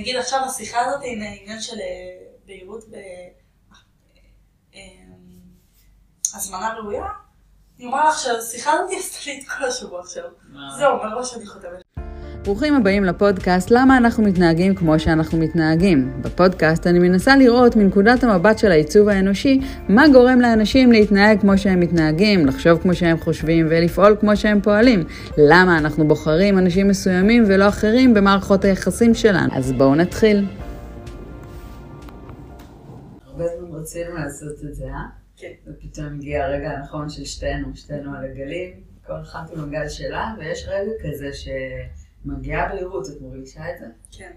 נגיד עכשיו השיחה הזאת עם עניין של אה, בהירות בהזמנה ראויה, אני אומר לך שהשיחה הזאת עשתה לי את כל השבוע עכשיו. זהו, מראש אני חותמת. ברוכים הבאים לפודקאסט למה אנחנו מתנהגים כמו שאנחנו מתנהגים. בפודקאסט אני מנסה לראות מנקודת המבט של העיצוב האנושי, מה גורם לאנשים להתנהג כמו שהם מתנהגים, לחשוב כמו שהם חושבים ולפעול כמו שהם פועלים. למה אנחנו בוחרים אנשים מסוימים ולא אחרים במערכות היחסים שלנו. אז בואו נתחיל. הרבה זמן רצינו לעשות את זה, אה? כן. ופתאום הגיע הרגע הנכון של שתינו, שתינו על הגלים, כל אחת עם הגל שלה, ויש רגע כזה ש... מגיעה בהירות, את מרגישה את זה? כן.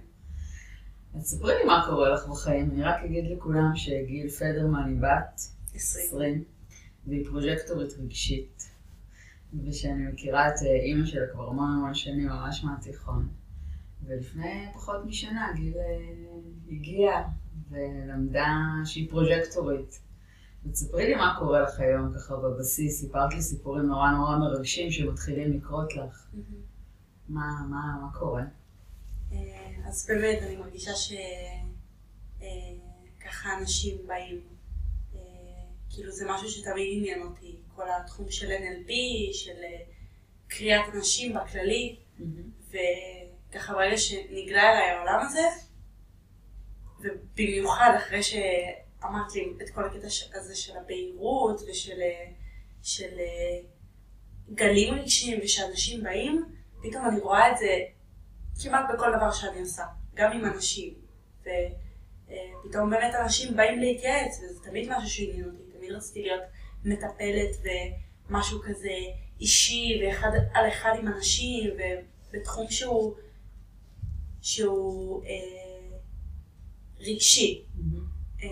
אז ספרי לי מה קורה לך בחיים. אני רק אגיד לכולם שגיל פדרמן היא בת 20, והיא פרוג'קטורית רגשית, ושאני מכירה את אה, אימא שלה כבר המון המון שנים, ממש מהתיכון. ולפני פחות משנה גיל אה, הגיעה ולמדה שהיא פרוג'קטורית. ותספרי לי מה קורה לך היום ככה בבסיס, סיפרת לי סיפורים נורא נורא מרגשים שמתחילים לקרות לך. Mm-hmm. מה, מה, מה קורה? אה, אז באמת, אני מרגישה שככה אה, אנשים באים, אה, כאילו זה משהו שתמיד עניין אותי, כל התחום של NLP, של קריאת אנשים בכללי, mm-hmm. וככה ברגע שנגלה אליי העולם הזה, ובמיוחד אחרי שאמרת לי את כל הקטע הזה של הבהירות ושל של גלים רגשיים ושאנשים באים, פתאום אני רואה את זה כמעט בכל דבר שאני עושה, גם עם אנשים. ופתאום באמת אנשים באים להתייעץ, וזה תמיד משהו שעניין אותי, תמיד רציתי להיות מטפלת ומשהו כזה אישי ואחד על אחד עם אנשים, ובתחום שהוא, שהוא אה, רגשי. Mm-hmm. אה,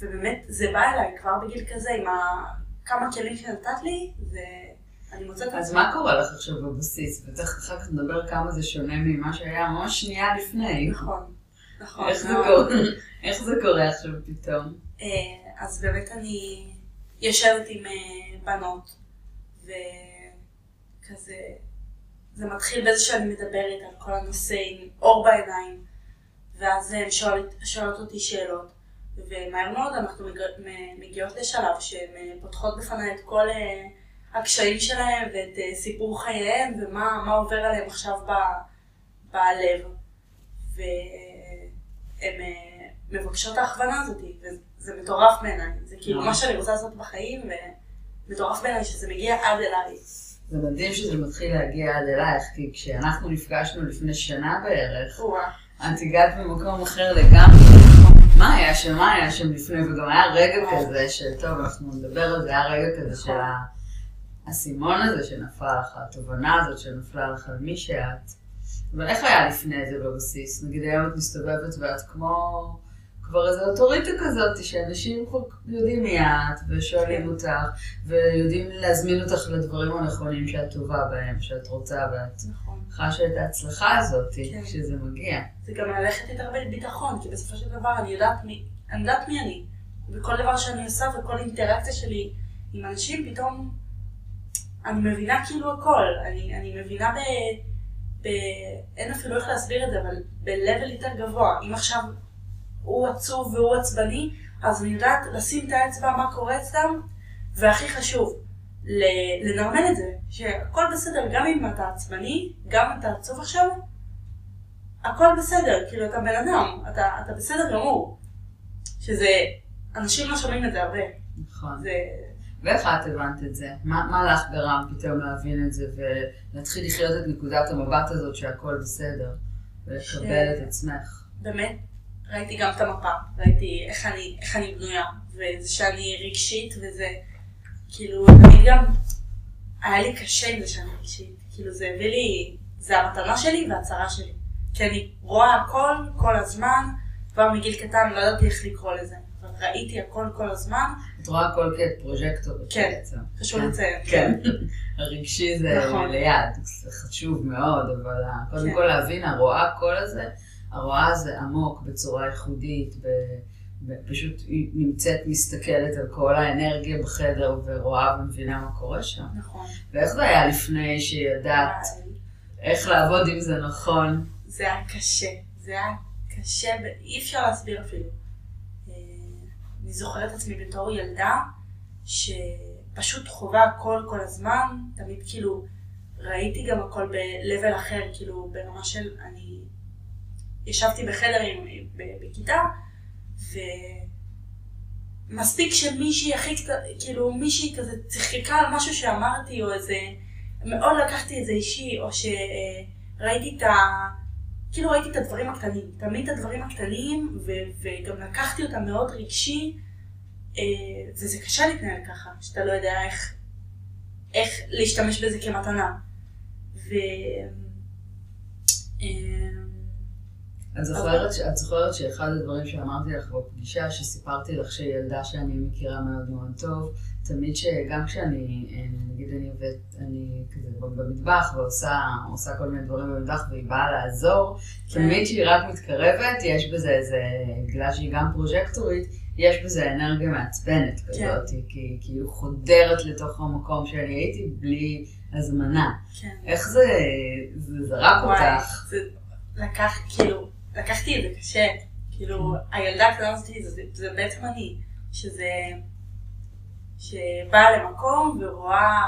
ובאמת זה בא אליי כבר בגיל כזה, עם ה... כמה כלים שנתת לי, זה... אני מוצאת את אז מה קורה לך עכשיו בבסיס? ותכף אחר כך נדבר כמה זה שונה ממה שהיה ממש שנייה לפני. נכון, נכון. איך זה קורה? איך זה קורה עכשיו פתאום? אה, אז באמת אני יושבת עם אה, בנות, וכזה, זה מתחיל בזה שאני מדברת על כל הנושא עם אור בעיניים, ואז הן שואלות אותי שאלות, ומהר מאוד אנחנו מגיעות לשלב שהן אה, פותחות בפניי את כל... הקשיים שלהם ואת uh, סיפור חייהם ומה עובר עליהם עכשיו ב, בלב. והן uh, מבקשות ההכוונה הזאת, וזה מטורף בעיניי. זה כאילו מה שאני רוצה לעשות בחיים, ומטורף בעיניי שזה מגיע עד אליי. זה מדהים שזה מתחיל להגיע עד אלייך, כי כשאנחנו נפגשנו לפני שנה בערך, את הגעת במקום אחר לגמרי. מה היה שם, מה היה שם לפני, וגם היה רגע כזה של, טוב, אנחנו נדבר על זה, היה רגע כזה של ה... האסימון הזה שנפל לך, התובנה הזאת שנפלה לך על מי שאת. אבל איך היה לפני זה בבסיס? נגיד היום את מסתובבת ואת כמו כבר איזו אוטוריטה כזאת, שאנשים יודעים מי את, ושואלים אותך, ויודעים להזמין אותך לדברים הנכונים שאת טובה בהם, שאת רוצה, ואת נכון. חשה את ההצלחה הזאת כן. כשזה מגיע. זה גם ללכת יותר בביטחון, כי בסופו של דבר אני יודעת מי אני. יודעת מי אני. וכל דבר שאני עושה וכל אינטראקציה שלי עם אנשים, פתאום אני מבינה כאילו הכל, אני, אני מבינה ב, ב... אין אפילו איך להסביר את זה, אבל ב-level יותר גבוה. אם עכשיו הוא עצוב והוא עצבני, אז אני יודעת לשים את האצבע מה קורה אצלם, והכי חשוב, לנרמל את זה, שהכל בסדר, גם אם אתה עצבני, גם אם אתה עצוב עכשיו, הכל בסדר, כאילו אתה בן אדם, אתה, אתה בסדר גמור. שזה, אנשים לא שומעים את זה הרבה. נכון. זה... ואיך את הבנת את זה? מה, מה לך גרם פתאום להבין את זה ולהתחיל לחיות את נקודת המבט הזאת שהכל בסדר ולקבל ש... את עצמך? באמת, ראיתי גם את המפה, ראיתי איך אני, איך אני בנויה, וזה שאני רגשית וזה, כאילו, תמיד גם היה לי קשה עם זה שאני רגשית, כאילו זה הביא לי, זה המטרה שלי והצרה שלי, כי אני רואה הכל כל הזמן, כבר מגיל קטן לא ידעתי איך לקרוא לזה. ראיתי הכל כל הזמן. את רואה הכל כפרוג'קטור. כן, חשוב כן. לציין. כן, הרגשי זה נכון. ליד, זה חשוב מאוד, אבל קודם כן. כל להבין, הרואה הכל הזה, הרואה זה עמוק בצורה ייחודית, פשוט היא נמצאת, מסתכלת על כל האנרגיה בחדר ורואה ומבינה מה קורה שם. נכון. ואיך זה היה לפני שידעת איך לעבוד עם זה נכון? זה היה קשה, זה היה קשה, אי אפשר להסביר אפילו. אה, אני זוכרת את עצמי בתור ילדה, שפשוט חווה הכל כל הזמן, תמיד כאילו ראיתי גם הכל ב-level אחר, כאילו ברמה של אני ישבתי בחדר עם, בכיתה, ומספיק שמישהי הכי, כאילו מישהי כזה צחקה על משהו שאמרתי, או איזה, מאוד לקחתי את זה אישי, או שראיתי את ה... כאילו ראיתי את הדברים הקטנים, תמיד את הדברים הקטנים, ו- וגם לקחתי אותם מאוד רגשי, אה, וזה קשה להתנהל ככה, שאתה לא יודע איך, איך להשתמש בזה כמתנה. ו... אה, את זוכרת, את זוכרת שאחד הדברים שאמרתי לך בפגישה, שסיפרתי לך שילדה שאני מכירה מאוד מאוד טוב, תמיד שגם כשאני, אה, נגיד אני עובדת, אני כזה במטבח ועושה כל מיני דברים במטבח והיא באה לעזור, כן. תמיד כשהיא רק מתקרבת, יש בזה איזה, בגלל שהיא גם פרוז'קטורית, יש בזה אנרגיה מעצבנת כן. כזאת, כן. כי כאילו חודרת לתוך המקום שאני הייתי בלי הזמנה. כן. איך זה, זה זרק אותך? זה לקח, כאילו, לקחתי את זה קשה. כאילו, הילדה הקטנה הזאת, זה, זה בעצם אני, שזה, שבאה למקום ורואה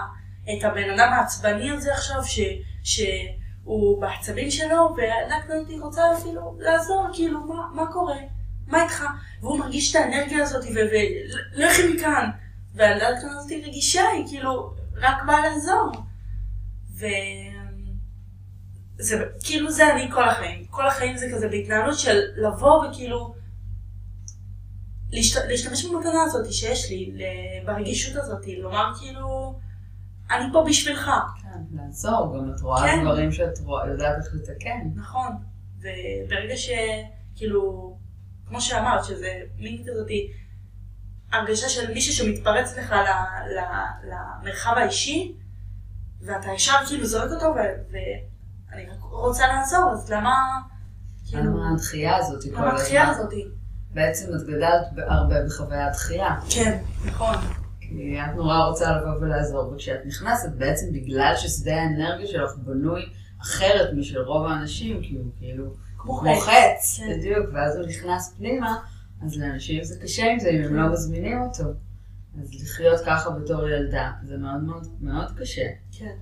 את הבן אדם העצבני הזה עכשיו, ש, שהוא בעצבים שלו, והילדה הקטנה הזאת רוצה אפילו לעזור, כאילו, מה, מה קורה? מה איתך? והוא מרגיש את האנרגיה הזאת, ולכי מכאן. והילדה הקטנה הזאת רגישה, היא כאילו, רק באה לעזור. ו... זה כאילו זה אני כל החיים. כל החיים זה כזה בהתנהלות של לבוא וכאילו להשת, להשתמש במתנה הזאת שיש לי, ברגישות הזאת, לומר כאילו, אני פה בשבילך. כן, לעזור, גם את רואה כן. דברים שאת רואה, יודעת איך לתקן. נכון, וברגע שכאילו, כמו שאמרת, שזה מין כזאתי, הרגשה של מישהו שמתפרץ לך ל, ל, למרחב האישי, ואתה ישר כאילו זורק אותו, ו... אני רק רוצה לעזור, אז למה... כאילו... למה הדחייה הזאת? למה הדחייה הזאת? בעצם את גדלת הרבה בחוויית דחייה. כן, נכון. כי את נורא רוצה לבוא ולעזור, וכשאת נכנסת, בעצם בגלל ששדה האנרגיה שלך בנוי אחרת משל רוב האנשים, כי הוא כאילו כמו חץ, כן. בדיוק, ואז הוא נכנס פנימה, אז לאנשים זה קשה עם זה אם הם לא מזמינים אותו. אז לחיות ככה בתור ילדה, זה מאוד מאוד מאוד קשה. כן.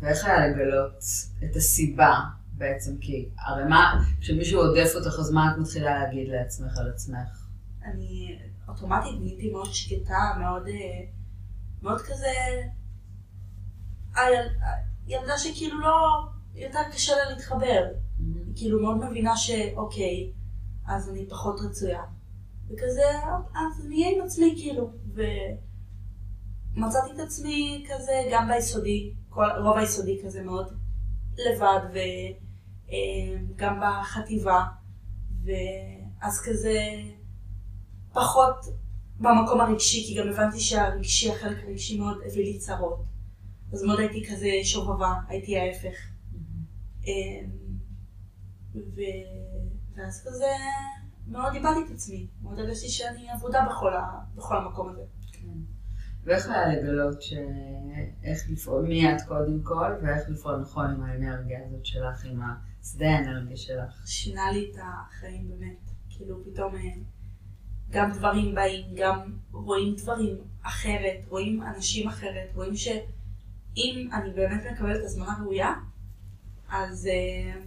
ואיך היה לגלות את הסיבה בעצם? כי הרי מה, כשמישהו עודף אותך, אז מה את מתחילה להגיד לעצמך על עצמך? אני אוטומטית נהייתי מאוד שקטה, מאוד, אה, מאוד כזה... ילדה שכאילו לא... יותר קשה לה להתחבר. Mm-hmm. כאילו מאוד מבינה שאוקיי, אז אני פחות רצויה. וכזה, אז אני אהיה עם עצמי כאילו. ומצאתי את עצמי כזה גם ביסודי, כל, רוב היסודי כזה מאוד לבד, וגם אה, בחטיבה, ואז כזה פחות במקום הרגשי, כי גם הבנתי שהרגשי, החלק הרגשי מאוד הביא לי צרות. אז מאוד הייתי כזה שובבה, הייתי ההפך. Mm-hmm. ו... ואז כזה מאוד איבדתי את עצמי, מאוד הרגשתי שאני אבודה בכל, ה... בכל המקום הזה. ואיך היה לגלות ש... איך לפעול, מי את קודם כל, ואיך לפעול נכון עם האנרגיה הזאת שלך, עם השדה האנרגיה שלך? שינה לי את החיים באמת. כאילו פתאום אה, גם דברים באים, גם רואים דברים אחרת, רואים אנשים אחרת, רואים שאם אני באמת מקבלת הזמנה ראויה, אז, אה,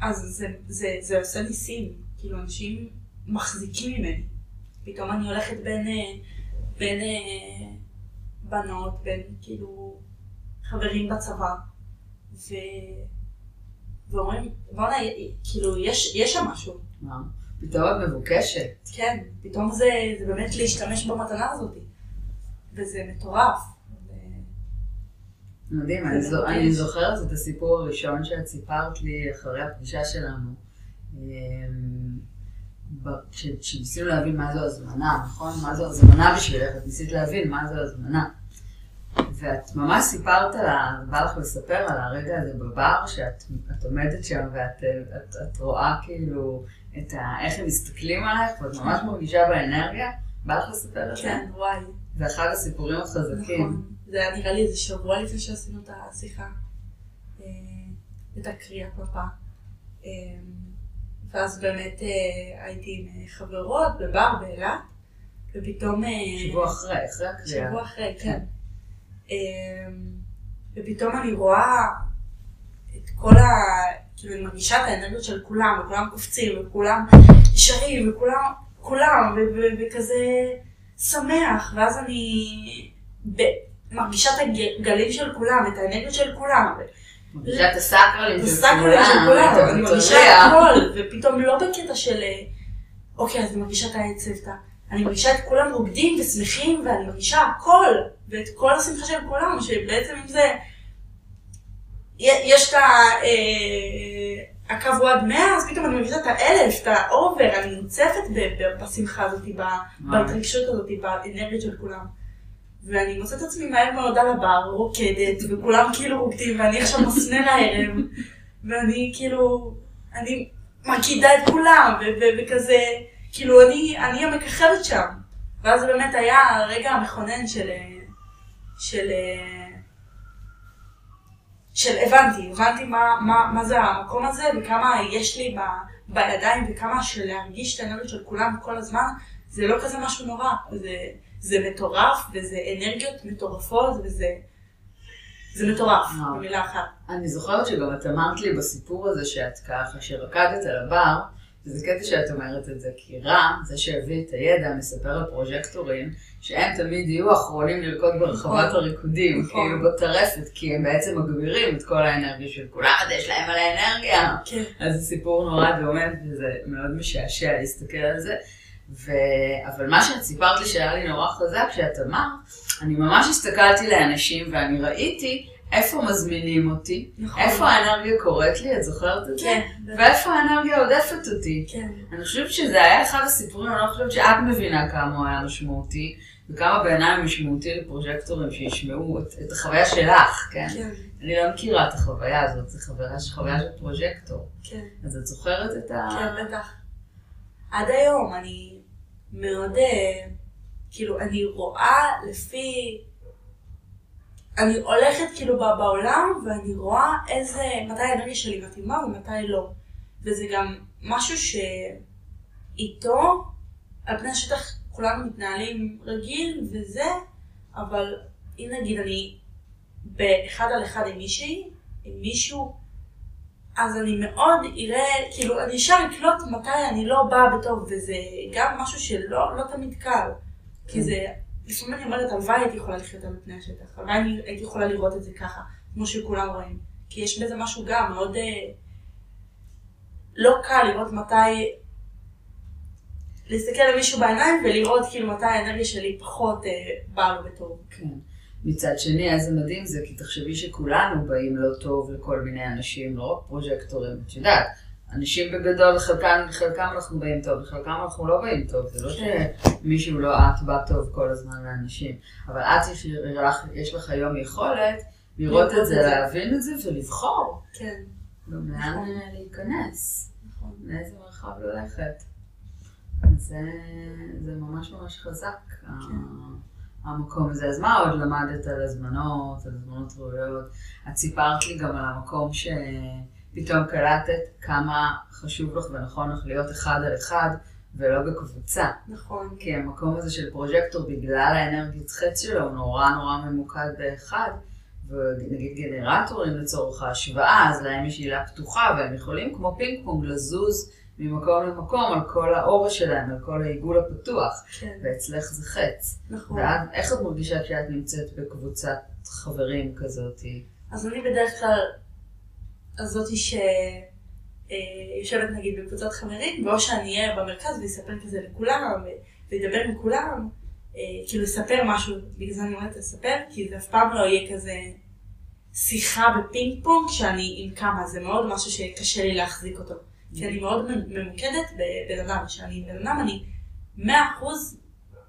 אז זה, זה, זה עושה ניסים. כאילו אנשים מחזיקים ממני. פתאום אני הולכת בין... אה, בין בנות, בין כאילו חברים בצבא, ו... ואומרים, בוא'נה, כאילו, יש, יש שם משהו. מה? פתאום את מבוקשת. כן, פתאום זה, זה באמת להשתמש במתנה הזאת. וזה מטורף. מדהים, אני, זו, אני זוכרת את הסיפור הראשון שאת סיפרת לי אחרי הפגישה שלנו. אמ, כשניסינו להבין מה זו הזמנה, נכון? מה זו הזמנה בשבילך, את ניסית להבין מה זו הזמנה. ואת ממש סיפרת לה, בא לך לספר על הרגע הזה בבר, שאת עומדת שם ואת את, את רואה כאילו את ה, איך הם מסתכלים עלייך, ואת ממש מרגישה באנרגיה, בא לך לספר את זה? כן, וואי. זה אחד הסיפורים החזקים. נכון. זה היה נראה לי איזה שבוע לפני שעשינו את השיחה, אה, את הקריאה פאפה. אה, ואז באמת אה, הייתי עם חברות בבר באילת, ופתאום... שבוע אחרי, אחרי הקריאה. שבוע אחרי, כן. ופתאום אני רואה את כל ה... כאילו אני מרגישה את האנרגיות של כולם, וכולם קופצים, וכולם ישרים, וכולם, כולם, וכזה שמח, ואז אני מרגישה את הגלים של כולם, את האנרגיות של כולם. מרגישה את הסאקרלים של כולם, אני מרגישה הכל, ופתאום לא בקטע של, אוקיי, אז אני מרגישה את העצב, אני מרגישה את כולם רוקדים ושמחים, ואני מרגישה הכל, ואת כל השמחה של כולם, שבעצם אם זה... יש את ה... אה, הקו הוא עד 100, אז פתאום אני מרגישה את האלף, את ה over, אני מוצפת בשמחה הזאת, בהתרגשות הזאת, באנרגיות של כולם. ואני מוצאת עצמי מהר מאוד על הבר, רוקדת, וכולם כאילו רוקדים, ואני עכשיו מסנר הערב, ואני כאילו, אני מרקידה את כולם, וכזה, כאילו אני, אני המככבת שם. ואז זה באמת היה הרגע המכונן של, של, של הבנתי, הבנתי מה, מה, מה זה המקום הזה, וכמה יש לי ב, בידיים, וכמה של להרגיש את האנרגיות של כולם כל הזמן, זה לא כזה משהו נורא, זה... זה מטורף, וזה אנרגיות מטורפות, וזה... זה מטורף, במילה אחת. אני זוכרת שגם את אמרת לי בסיפור הזה שאת ככה, שרקדת על הבר, וזה קטע שאת אומרת את זה, כי רם, זה שהביא את הידע, מספר על פרוז'קטורים, שהם תמיד יהיו אחרונים לרקוד ברחבת נכון. הריקודים, נכון. כאילו בטרפת, כי הם בעצם מגבירים את כל האנרגיה של כולם, אז יש להם על האנרגיה. כן. אז זה סיפור נורא דומה, וזה מאוד משעשע להסתכל על זה. ו... אבל מה שאת סיפרת לי שהיה לי נורא חזק, שאת אמרת, אני ממש הסתכלתי לאנשים ואני ראיתי איפה מזמינים אותי, נכון. איפה האנרגיה קורית לי, את זוכרת את כן, זה? ואיפה האנרגיה עודפת אותי. כן. אני חושבת שזה היה אחד הסיפורים, אני לא חושבת שאת מבינה כמה הוא היה משמעותי, וכמה בעיניי הוא משמעותי לפרוג'קטורים שישמעו את, את החוויה שלך, כן? כן? אני לא מכירה את החוויה הזאת, זו חוויה, חוויה של פרוג'קטור. כן. אז את זוכרת את ה... כן, בטח. עד היום אני מאוד, אה, כאילו, אני רואה לפי... אני הולכת כאילו בעולם ואני רואה איזה, מתי האנרגיה שלי מתאימה ומתי לא. וזה גם משהו שאיתו, על פני השטח כולנו מתנהלים רגיל וזה, אבל אם נגיד אני באחד על אחד עם מישהי, עם מישהו, אז אני מאוד אראה, כאילו, אני ישר אקלוט מתי אני לא באה בטוב, וזה גם משהו שלא לא תמיד קל. כי כן. זה, לפעמים אני אומרת, הלוואי הייתי יכולה לחיות על פני השטח, הלוואי הייתי יכולה לראות את זה ככה, כמו שכולם רואים. כי יש בזה משהו גם מאוד אה, לא קל לראות מתי, להסתכל למישהו בעיניים ולראות כאילו מתי האנרגיה שלי פחות אה, באה לו בטוב. כן. מצד שני, איזה מדהים זה, כי תחשבי שכולנו באים לא טוב לכל מיני אנשים, לא רק פרוג'קטורים, את יודעת, אנשים בגדול, לחלקם, לחלקם אנחנו באים טוב, לחלקם אנחנו לא באים טוב, זה לא כן. שמישהו לא את בא טוב כל הזמן לאנשים, אבל את, יש, יש לך היום יכולת לראות את זה, להבין את זה ולבחור. כן. גם לאן נכון. להיכנס, נכון. לאיזה מרחב ללכת. זה, זה ממש ממש חזק. כן. המקום הזה. אז מה עוד למדת על הזמנות, על הזמנות ראויות? את סיפרת לי גם על המקום שפתאום קלטת כמה חשוב לך ונכון לך להיות אחד על אחד ולא בקבוצה. נכון. כי המקום הזה של פרוג'קטור, בגלל האנרגיות חץ שלו, הוא נורא נורא ממוקד באחד. ונגיד גנרטורים לצורך ההשוואה, אז להם יש עילה פתוחה והם יכולים כמו פינג פונג לזוז ממקום למקום על כל האור שלהם, על כל העיגול הפתוח. כן. ואצלך זה חץ. נכון. ואת, איך את מרגישה כשאת נמצאת בקבוצת חברים כזאת? אז אני בדרך כלל הזאתי שיושבת אה, נגיד בקבוצת חברים, ואו שאני אהיה במרכז ואספר כזה לכולם, ואדבר עם כולם, אה, כאילו לספר משהו, בגלל זה אני אומרת לספר, כי זה אף פעם לא יהיה כזה שיחה בפינג פונג שאני עם כמה, זה מאוד משהו שקשה לי להחזיק אותו. כי אני מאוד ממוקדת בבן אדם, שאני בן אדם, אני מאה אחוז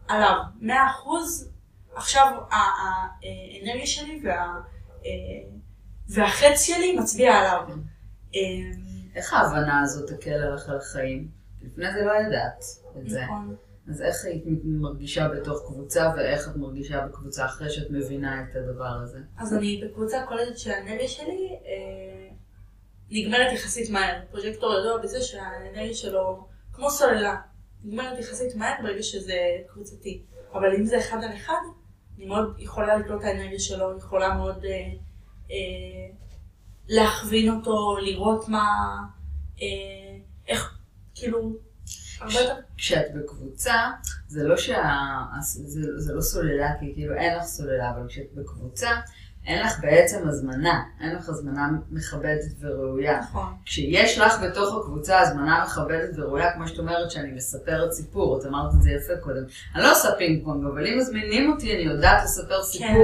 עליו, מאה אחוז עכשיו האנרגיה שלי וה, והחץ שלי מצביע עליו. אמ, איך ההבנה הזאת תקל עליך על החיים? לפני זה לא ידעת את זה. נכון. אז איך היית מרגישה בתוך קבוצה, ואיך את מרגישה בקבוצה אחרי שאת מבינה את הדבר הזה? אז אני בקבוצה קולטת שהאנרגיה שלי אה, נגמרת יחסית מהר. פרוג'קטור ידוע בזה שהאנרגיה שלו, כמו סוללה, נגמרת יחסית מהר ברגע שזה קבוצתי. אבל אם זה אחד על אחד, אני מאוד יכולה לקלוט את האנרגיה שלו, יכולה מאוד אה, להכווין אותו, לראות מה, אה, איך, כאילו. כשאת בקבוצה, זה לא שה... זה, זה לא סוללה, כי כאילו אין לך סוללה, אבל כשאת בקבוצה, אין לך בעצם הזמנה, אין לך הזמנה מכבדת וראויה. נכון. כשיש לך בתוך הקבוצה הזמנה מכבדת וראויה, כמו שאת אומרת שאני מספרת סיפור, את אמרת את זה יפה קודם. אני לא עושה פינג פונג, אבל אם מזמינים אותי, אני יודעת לספר כן.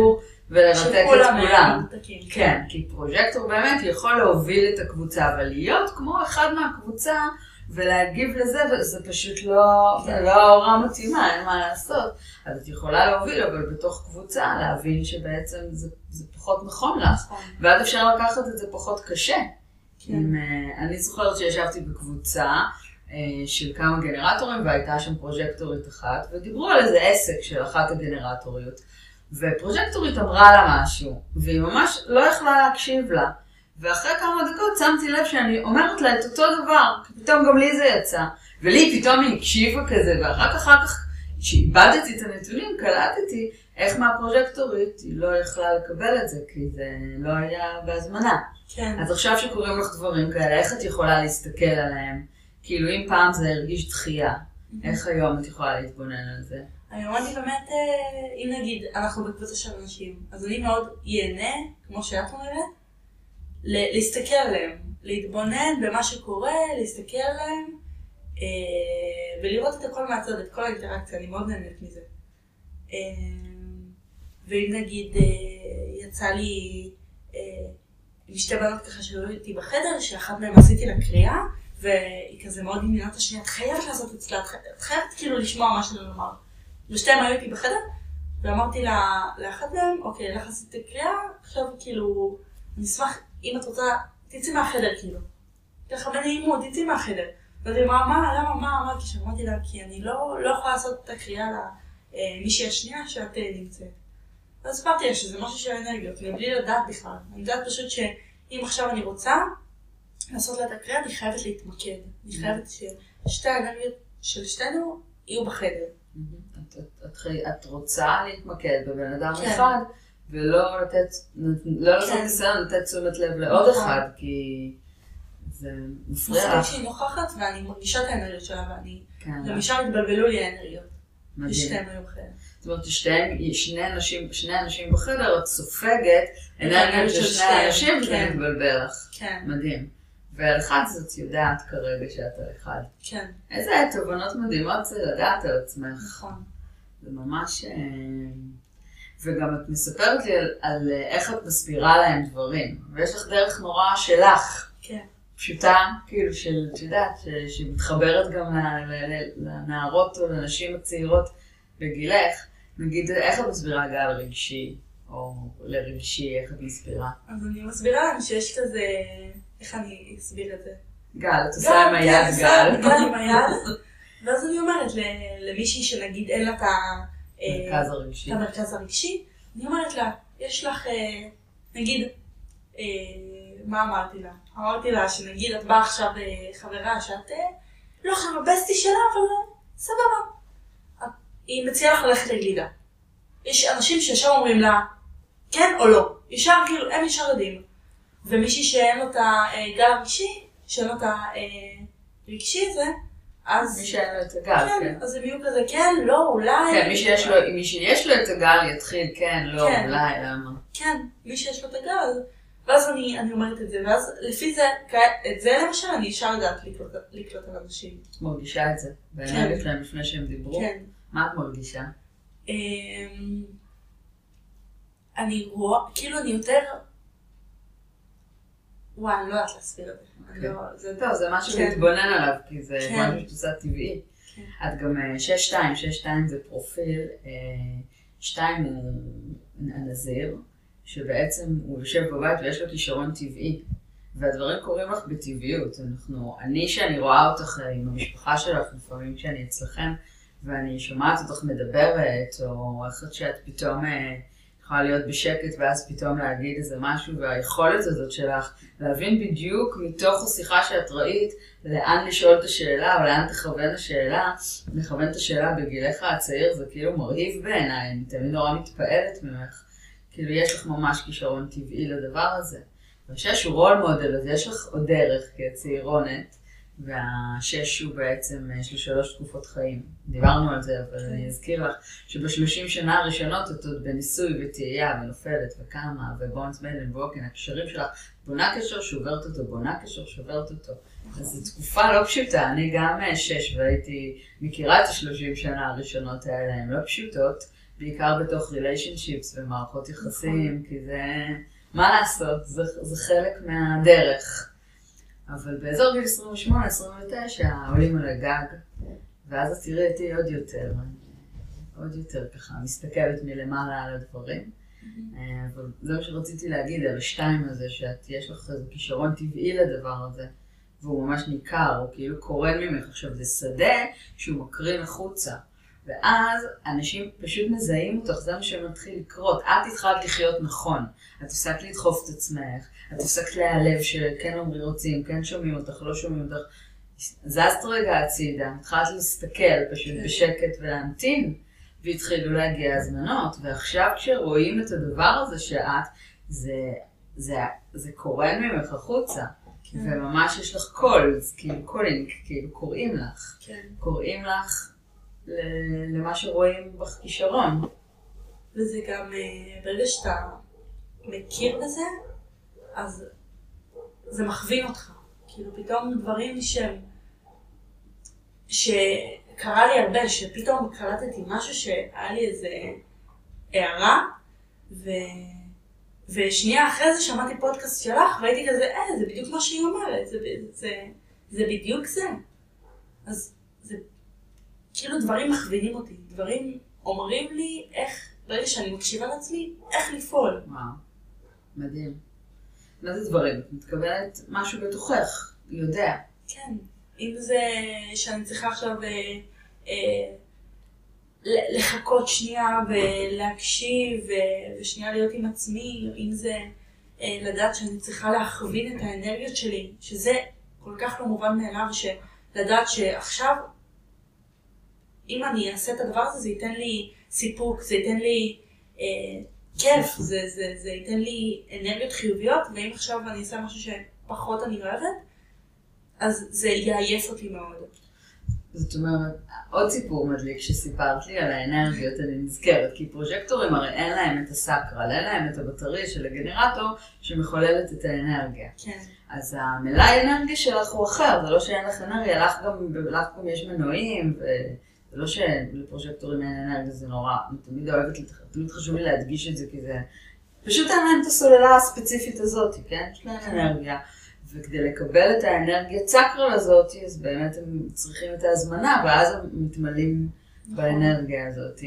ולרתק את כולם. מנותקים, כן, כי פרוג'קטור באמת יכול להוביל את הקבוצה, אבל להיות כמו אחד מהקבוצה ולהגיב לזה, וזה פשוט לא, כן. לא ההוראה מתאימה, אין מה לעשות. אז את יכולה להוביל, אבל בתוך קבוצה להבין שבעצם זה, זה פחות נכון לך. נכון. ואז אפשר לקחת את זה פחות קשה. כן. עם, אה, אני זוכרת שישבתי בקבוצה אה, של כמה גנרטורים והייתה שם פרוג'קטורית אחת, ודיברו על איזה עסק של אחת הגנרטוריות. ופרוג'קטורית אמרה לה משהו, והיא ממש לא יכלה להקשיב לה. ואחרי כמה דקות שמתי לב שאני אומרת לה את אותו דבר, פתאום גם לי זה יצא. ולי פתאום היא הקשיבה כזה, ורק אחר כך, כשאיבדתי את הנתונים, קלטתי איך מהפרוג'קטורית היא לא יכלה לקבל את זה, כי זה לא היה בהזמנה. כן. אז עכשיו שקורים לך דברים כאלה, איך את יכולה להסתכל עליהם? כאילו אם פעם זה הרגיש דחייה, איך היום את יכולה להתבונן על זה? אני באמת, אה, אם נגיד, אנחנו בקבוצה של אנשים, אז אני מאוד ייהנה, כמו שאת אומרת, להסתכל עליהם, להתבונן במה שקורה, להסתכל עליהם, אה, ולראות את הכל מהצד, את כל האינטראקציה, אני מאוד נהנית מזה. אה, ואם נגיד, יצא לי עם שתי בנות ככה שהיו איתי בחדר, שאחת מהן עשיתי לה קריאה, והיא כזה מאוד עניינה את השנייה, את חייבת לעשות אצלה, את חי- את חייבת כאילו לשמוע מה שאני לומר. ושתיהם היו איתי בחדר, ואמרתי לה, לאחת מהן, אוקיי, לך עשיתי קריאה, עכשיו כאילו, אני אשמח, אם את רוצה, תצאי מהחדר כאילו. ככה בנעימות, תצאי מהחדר. ואז היא אמרה, מה, למה, מה, אמרתי שאמרתי לה, כי אני לא, לא יכולה לעשות את הקריאה למישהי השנייה שאת אה, נמצאת. אז הסברתי לה שזה משהו של אנרגיות, מבלי לדעת בכלל. אני יודעת פשוט שאם עכשיו אני רוצה לעשות לה את הקריאה, אני חייבת להתמקד. אני חייבת ששתי האנרגיות של שתינו יהיו בחדר. את, את, את, את רוצה להתמקד בבן אדם כן. אחד, ולא לתת, לא לעשות כן. ניסיון לתת תשומת לב לעוד נכון. אחד, כי זה מפריע מספיק לך. שהיא נוכחת ואני מרגישה את האנרגיות שלה ואני... כן, ומשם התבלבלו לי האנרגיות. מדהים. ושתיהם היו בחדר. זאת אומרת, שני אנשים, שני אנשים בחדר, את סופגת אנרגיות של שני שתיהם, אנשים, וזה כן. מתבלבל לך. כן, מדהים. ועל אחד זאת יודעת כרגע שאת על אחד. כן, איזה תובנות מדהימות זה לדעת על עצמך. נכון. זה ממש... אה, וגם את מספרת לי על, על אה, איך את מסבירה להם דברים. ויש לך דרך נורא שלך, כן. פשוטה, כאילו, של, את יודעת, שמתחברת גם לנערות או לנשים הצעירות בגילך. נגיד, איך את מסבירה גל רגשי, או לרגשי, איך את מסבירה? אז אני מסבירה להם שיש כזה... איך אני אסביר את זה? גל, את עושה עם כן, היד גל. גל עם היד. ואז אני אומרת למישהי שנגיד אין לה את ה... אה, מרכז הרגשי. את המרכז הרגשי, אני אומרת לה, יש לך, אה, נגיד, אה, מה אמרתי לה? אמרתי לה שנגיד את באה עכשיו אה, חברה שאת לא עכשיו הבסטי שלה, אבל סבבה. היא מציעה לך ללכת לגלידה. יש אנשים שישר אומרים לה, כן או לא. ישר כאילו, הם ישר יודעים. ומישהי שאין לו את הגל הרגשי, שאין לו את הרגשי הזה, אז... מי שאין לו את הגל, כן. כן, אז הם יהיו כזה, כן, לא, אולי. כן, מי שיש לו, מי שיש לו את הגל יתחיל, כן, לא, כן. אולי, למה? כן, מי שיש לו את הגל. ואז אני, אני אומרת את זה, ואז לפי זה, את זה למשל אני ישר יודעת לקלוט, לקלוט על אנשים. מרגישה את זה, באנרגיה שלהם לפני שהם דיברו? כן. מה את מרגישה? אמ, אני רואה, כאילו אני יותר... וואי, אני לא יודעת להסביר את זה. כן. לא, זה טוב, זה משהו כן. להתבונן עליו, כי זה כן. משהו שאת עושה טבעי. כן. את גם אה, 6-2, 6-2 זה פרופיל, 2 הוא הנזיר, שבעצם הוא יושב בבית ויש לו כישרון טבעי. והדברים קורים לך בטבעיות. אנחנו, אני, שאני רואה אותך אה, עם המשפחה שלך, לפעמים כשאני אצלכם, ואני שומעת אותך מדברת, או איך שאת פתאום אה, יכולה להיות בשקט ואז פתאום להגיד איזה משהו, והיכולת הזאת שלך להבין בדיוק מתוך השיחה שאת ראית, לאן לשאול את השאלה, או לאן תכוון השאלה, לכוון את השאלה בגילך הצעיר, זה כאילו מרהיב בעיניי, אני תמיד נורא מתפעלת ממך. כאילו, יש לך ממש כישרון טבעי לדבר הזה. וכשיש הוא רול מודל, אז יש לך עוד דרך כצעירונת, והשש הוא בעצם, יש לו שלוש תקופות חיים. דיברנו על זה, אבל אני אזכיר לך שבשלושים שנה הראשונות את עוד בניסוי וטעייה ונופלת וקמה ובונס בנדן ווקן, הקשרים שלך, בונה קשר, שוברת אותו, בונה קשר, שוברת אותו. אז זו תקופה לא פשוטה, אני גם שש והייתי מכירה את השלושים שנה הראשונות האלה, הן לא פשוטות, בעיקר בתוך ריליישנשיפס ומערכות יחסים, כי זה, מה לעשות, זה, זה חלק מהדרך. אבל באזור גיל 28-29 עולים על הגג, ואז את תראי אותי עוד יותר, עוד יותר ככה, מסתכלת מלמעלה על הדברים. אה, אבל זה מה שרציתי להגיד על השתיים הזה, שאת, יש לך איזה כישרון טבעי לדבר הזה, והוא ממש ניכר, הוא כאילו קורן ממך. עכשיו, זה שדה שהוא מקרין החוצה. ואז אנשים פשוט מזהים אותך, זה מה שמתחיל לקרות. את התחלת לחיות נכון, את הפסקת לדחוף את עצמך, את הפסקת להיעלב שכן אומרים רוצים, כן שומעים אותך, לא שומעים אותך. זזת רגע הצידה, התחלת להסתכל פשוט כן. בשקט ולהמתין, והתחילו להגיע הזמנות, ועכשיו כשרואים את הדבר הזה שאת, זה, זה, זה קורן ממך החוצה. כן. וממש יש לך קול, כאילו calling, כאילו קוראים לך. כן. קוראים לך למה שרואים בך כישרון. וזה גם, אה, ברגע שאתה מכיר בזה, אז זה מכווין אותך. כאילו פתאום דברים שהם, שקרה לי הרבה, שפתאום קלטתי משהו שהיה לי איזה הערה, ו... ושנייה אחרי זה שמעתי פודקאסט שלך, והייתי כזה, אה, זה בדיוק מה שהיא אומרת, זה, זה, זה בדיוק זה. אז זה כאילו דברים מכווינים אותי, דברים אומרים לי איך, ברגע שאני מקשיבה לעצמי, איך לפעול. וואו, מדהים. מה זה דברים? את מתכוונת משהו בתוכך, יודע. כן, אם זה שאני צריכה עכשיו אה, אה, לחכות שנייה ולהקשיב ושנייה להיות עם עצמי, אם זה אה, לדעת שאני צריכה להכווין את האנרגיות שלי, שזה כל כך לא מובן מאליו, שלדעת שעכשיו אם אני אעשה את הדבר הזה, זה ייתן לי סיפוק, זה ייתן לי אה, כיף, זה, זה, זה ייתן לי אנרגיות חיוביות, ואם עכשיו אני אעשה משהו שפחות אני אוהבת, אז זה יעייף אותי מאוד. זאת אומרת, עוד סיפור מדליק שסיפרת לי על האנרגיות, אני נזכרת, כי פרוג'קטורים הרי אין להם את הסקרל, אין להם את הבטריה של הגנרטור שמחוללת את האנרגיה. כן. אז המלאי אנרגיה שלך הוא אחר, זה לא שאין לך אנרגיה, לך גם, לך גם יש מנועים, ו... זה לא שלפרוג'קטורים אין אנרגיה, זה נורא, אני תמיד אוהבת, תמיד חשוב לי להדגיש את זה, כי זה פשוט אין להם את הסוללה הספציפית הזאת, כן? יש להם אנרגיה. וכדי לקבל את האנרגיה צקרל הזאת, אז באמת הם צריכים את ההזמנה, ואז הם מתמלאים נכון. באנרגיה הזאת.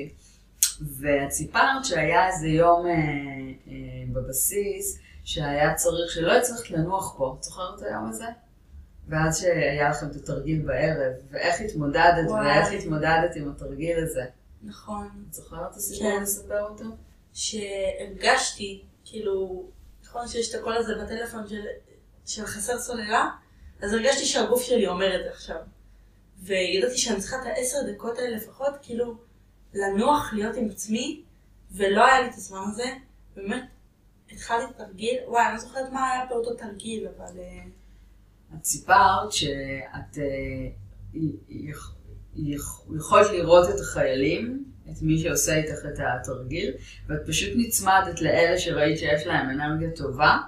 ואת סיפרת שהיה איזה יום אה, אה, בבסיס, שהיה צריך, שלא הצלחת לנוח פה. את זוכרת את היום הזה? ואז שהיה לכם את התרגיל בערב, ואיך התמודדת, וואי. ואיך התמודדת עם התרגיל הזה. נכון. את זוכרת את הסיפור כן. לספר אותו? שהרגשתי, כאילו, נכון שיש את הקול הזה בטלפון של, של חסר סוללה, אז הרגשתי שהגוף שלי אומר את זה עכשיו. וידעתי שאני צריכה את העשר דקות האלה לפחות, כאילו, לנוח, להיות עם עצמי, ולא היה לי את הזמן הזה. באמת, התחלתי תרגיל, וואי, אני לא זוכרת מה היה באותו תרגיל, אבל... את סיפרת שאת אה, יכולת לראות את החיילים, את מי שעושה איתך את התרגיל, ואת פשוט נצמדת לאלה שראית שיש להם אנרגיה טובה,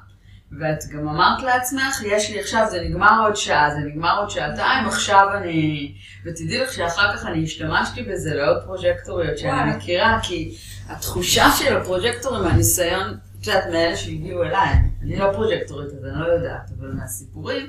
ואת גם אמרת לעצמך, יש לי עכשיו, זה נגמר עוד שעה, זה נגמר עוד שעתיים, עכשיו אני... ותדעי לך שאחר כך אני השתמשתי בזה לעוד פרוג'קטוריות שאני מכירה, כי התחושה של הפרוג'קטורים מהניסיון, את יודעת, מאלה שהגיעו אליי, אני לא פרוג'קטורית, אז אני לא יודעת, אבל מהסיפורים,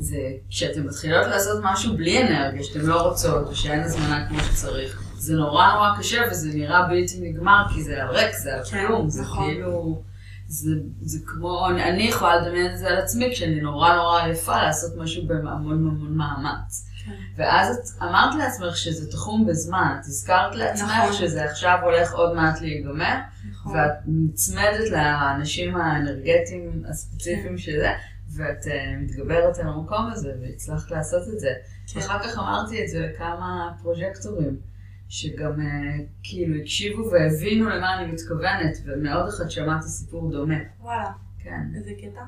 זה כשאתן מתחילות לעשות משהו בלי אנרגיה, שאתן לא רוצות, או שאין הזמנה כמו שצריך, זה נורא נורא קשה וזה נראה בלתי נגמר, כי זה על ריק, זה על כן, כלום, זה נכון. כאילו... זה, זה כמו, אני יכולה לדמיין את זה על עצמי כשאני נורא נורא עייפה לעשות משהו בהמון המון מאמץ. כן. ואז את אמרת לעצמך שזה תחום בזמן, את הזכרת לעצמך נכון. שזה עכשיו הולך עוד מעט להיגמר, נכון. ואת נצמדת לאנשים האנרגטיים הספציפיים כן. של זה, ואת uh, מתגברת על המקום הזה, והצלחת לעשות את זה. כן. ואחר כך אמרתי את זה לכמה פרוג'קטורים. שגם uh, כאילו הקשיבו והבינו למה אני מתכוונת, ומאוד אחד שמעתי סיפור דומה. וואלה. כן. איזה קטע?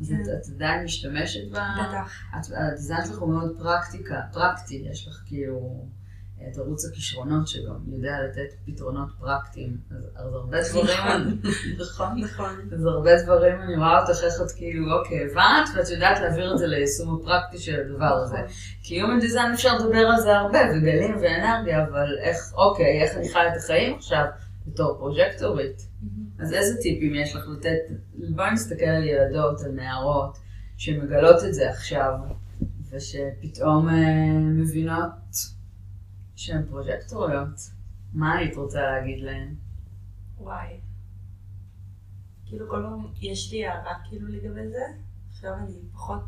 אז כן. את, את עדיין משתמשת ב... בטח. הדיזיין שלך הוא מאוד פרקטיקה, פרקטי, יש לך כאילו... את ערוץ הכישרונות שגם יודע לתת פתרונות פרקטיים. אז, אז הרבה דברים, נכון, נכון. אז הרבה דברים, אני רואה אותך איך את כאילו, אוקיי, הבנת, ואת יודעת להעביר את זה ליישום הפרקטי של הדבר הזה. נכון. כי Human Design אפשר לדבר על זה הרבה, וגלים ואנרגיה, אבל איך, אוקיי, איך אני חי את החיים עכשיו בתור פרוג'קטורית. אז איזה טיפים יש לך לתת? בואי נסתכל על ילדות, על נערות, שמגלות את זה עכשיו, ושפתאום אה, מבינות שהן פרוג'קטוריות. מה היית רוצה להגיד להן? וואי. כאילו כל פעם יש לי הערה כאילו לגבי זה, עכשיו אני פחות,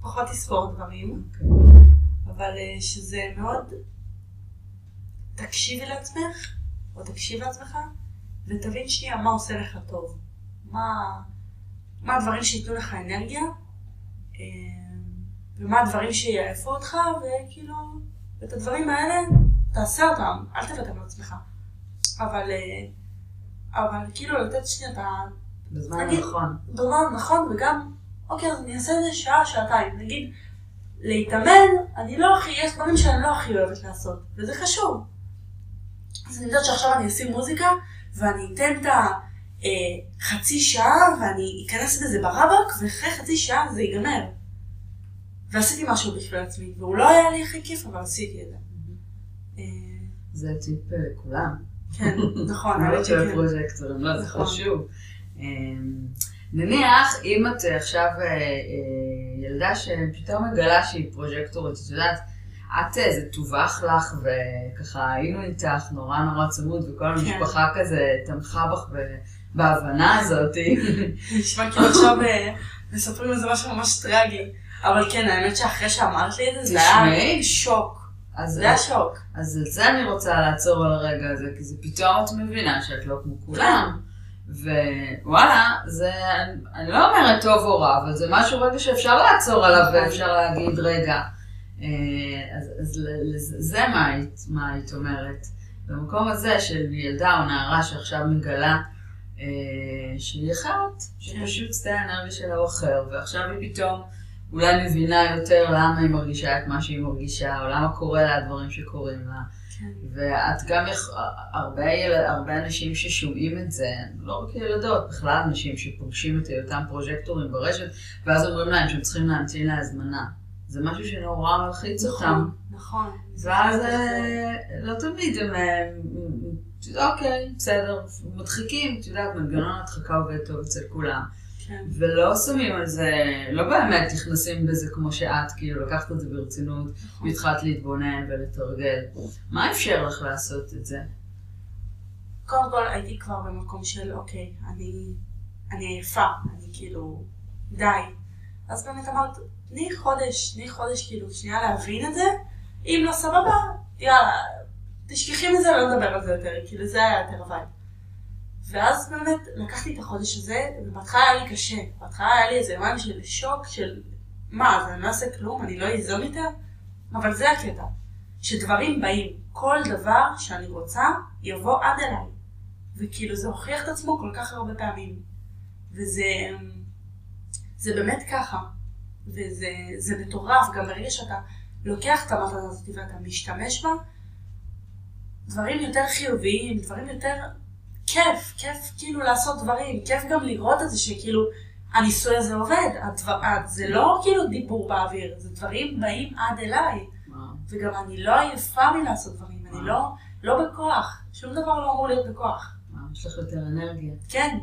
פחות אספור דברים, okay. אוקיי. אבל אה, שזה מאוד, תקשיבי לעצמך, או תקשיב לעצמך, ותבין שנייה מה עושה לך טוב. מה, מה הדברים שייתנו לך אנרגיה, אה, ומה הדברים שיעפו אותך, וכאילו, את הדברים האלה תעשה אותם, אל תוותר לעצמך. אבל, אה, אבל כאילו לתת שנייה את ה... בזמן הנכון. בזמן נכון, וגם, אוקיי, אז אני אעשה את זה שעה, שעתיים. נגיד, להתאמן, אני לא הכי, יש דברים שאני לא הכי אוהבת לעשות, וזה חשוב. אז אני יודעת שעכשיו אני אשים מוזיקה, ואני אתן את החצי אה, שעה, ואני אכנס לזה ברבק, ואחרי חצי שעה זה ייגמר. ועשיתי משהו בשביל עצמי, והוא לא היה לי הכי כיף, אבל עשיתי את זה. זה טיפ לכולם. כן, נכון, האמת שכן. פרוג'קטורים, לא, זה נכון. חשוב. אמ, נניח, אם את עכשיו אה, אה, ילדה שפתאום מגלה שהיא פרוג'קטורית, את יודעת, את, אה, זה טווח לך, וככה היינו איתך נורא נורא צמוד, וכל כן. המשפחה כזה תמכה בך בהבנה הזאת. נשמע כאילו עכשיו מספרים על זה משהו ממש טרגי. אבל כן, האמת שאחרי שאמרת לי את זה, זה היה שוק. אז זה השוק. אז על זה אני רוצה לעצור על הרגע הזה, כי זה פתאום את מבינה שאת לא כמו כולם. ווואלה, זה, אני לא אומרת טוב או רע, אבל זה משהו רגע שאפשר לעצור עליו נכון. ואפשר להגיד, רגע, אה, אז, אז זה מה היית, מה היית אומרת. במקום הזה של ילדה או נערה שעכשיו מגלה אה, שהיא אחרת, שפשוט שדה האנרגיה שלה הוא אחר, ועכשיו היא פתאום... אולי מבינה יותר למה היא מרגישה את מה שהיא מרגישה, או למה קורה לה הדברים שקורים לה. כן. ואת גם, יכ... הרבה, יל... הרבה אנשים ששומעים את זה, לא רק ילדות, בכלל אנשים שפוגשים את אותם פרוג'קטורים ברשת, ואז אומרים להם שהם צריכים להמתין להזמנה. זה משהו שנורא מלחיץ נכון, אותם. נכון. ואז אה, לא תמיד הם, אוקיי, בסדר, מדחיקים, את יודעת, מנגנון הדחקה עובד טוב אצל כולם. כן. ולא שמים על זה, לא באמת נכנסים בזה כמו שאת, כאילו לקחת את זה ברצינות, נכון. והתחלת להתבונן ולתרגל. מה אפשר לך לעשות את זה? קודם כל הייתי כבר במקום של אוקיי, אני, אני עייפה, אני כאילו, די. אז באמת אמרת, תני חודש, תני חודש כאילו, שנייה להבין את זה, אם לא סבבה, יאללה, תשכחי מזה ולא נדבר על זה יותר, כאילו זה היה יותר וייב. ואז באמת לקחתי את החודש הזה, ובהתחלה היה לי קשה. בהתחלה היה לי איזה יומיים של שוק של מה, אז אני לא אעשה כלום, אני לא איזום איתה? אבל זה הקטע, שדברים באים. כל דבר שאני רוצה יבוא עד אליי. וכאילו זה הוכיח את עצמו כל כך הרבה פעמים. וזה זה באמת ככה. וזה מטורף, גם ברגע שאתה לוקח את המטרה הזאת ואתה משתמש בה, דברים יותר חיוביים, דברים יותר כיף, כיף כאילו לעשות דברים, כיף גם לראות את זה שכאילו הניסוי הזה עובד, הדבר, זה לא כאילו דיבור באוויר, זה דברים באים עד אליי. וגם אני לא עייפה מלעשות דברים, אני לא, לא בכוח, שום דבר לא אמור להיות בכוח. יש לך יותר אנרגיה. כן.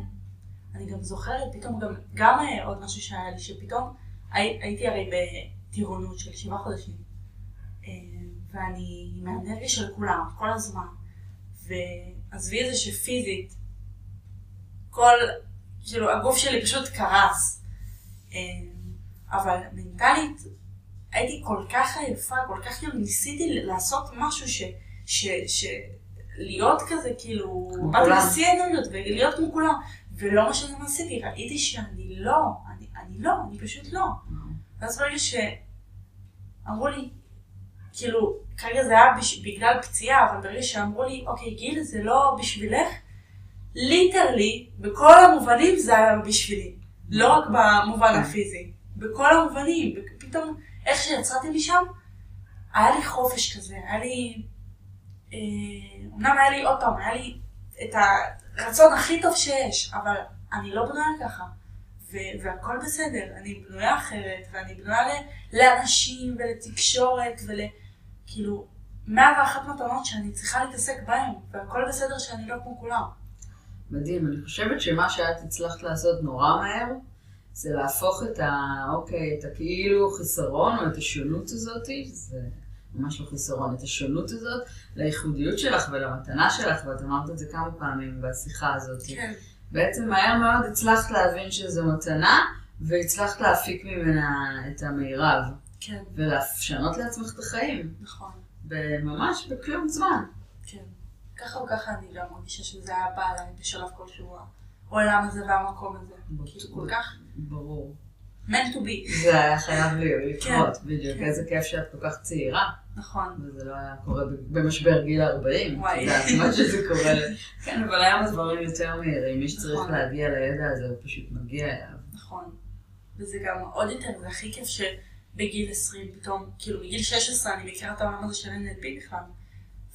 אני גם זוכרת, פתאום גם, גם אה, עוד משהו שהיה לי, שפתאום הי, הייתי הרי בטירונות של שבעה חודשים, אה, ואני עם האנרגיה של כולם, כל הזמן. ועזבי את זה שפיזית, כל, כאילו, הגוף שלי פשוט קרס. אה, אבל מנטלית, הייתי כל כך עייפה, כל כך כאילו ניסיתי לעשות משהו ש... ש, ש להיות כזה, כאילו, באתי לשיא האנרגיות ולהיות כמו כולם, ולא מה שאני עשיתי, ראיתי שאני לא, אני, אני לא, אני פשוט לא. ואז ברגע שאמרו לי, כאילו, כרגע זה היה בש... בגלל פציעה, אבל ברגע שאמרו לי, אוקיי, גיל, זה לא בשבילך, ליטרלי, בכל המובנים זה היה בשבילי. לא רק במובן כן. הפיזי, בכל המובנים. פתאום, איך שיצאתי משם, היה לי חופש כזה, היה לי... אה, אמנם היה לי, עוד פעם, היה לי את הרצון הכי טוב שיש, אבל אני לא בנויה ככה. והכל בסדר, אני בנויה אחרת, ואני בנויה לאנשים ולתקשורת ול... כאילו, מאה ואחת מתנות שאני צריכה להתעסק בהן, והכל בסדר שאני לא כמו כולם. מדהים, אני חושבת שמה שאת הצלחת לעשות נורא מהר, זה להפוך את ה... אוקיי, את הכאילו חיסרון או את השונות הזאת, זה ממש לא חיסרון, את השונות הזאת, לייחודיות שלך ולמתנה שלך, ואת אמרת את זה כמה פעמים בשיחה הזאת. כן. בעצם מהר מאוד הצלחת להבין שזו מתנה, והצלחת להפיק ממנה את המירב. כן. ולשנות לעצמך את החיים. נכון. ממש בכלום זמן. כן. ככה או ככה אני גם מרגישה שזה היה בא אליי בשלב כלשהו, העולם הזה והמקום הזה. כאילו כל כך... ברור. meant to be. זה היה חייב לקרות, כן, בדיוק. כן. איזה כיף שאת כל כך צעירה. נכון. וזה לא היה קורה במשבר גיל 40. וואי. זה מה שזה קורה. כן, אבל היום הדברים יותר מהירים. מי שצריך נכון. להגיע לידע הזה, הוא פשוט מגיע אליו. נכון. וזה גם עוד יותר, זה הכי כיף שבגיל 20 פתאום, כאילו בגיל 16 אני מכירה את העולם הזה של NLP בכלל.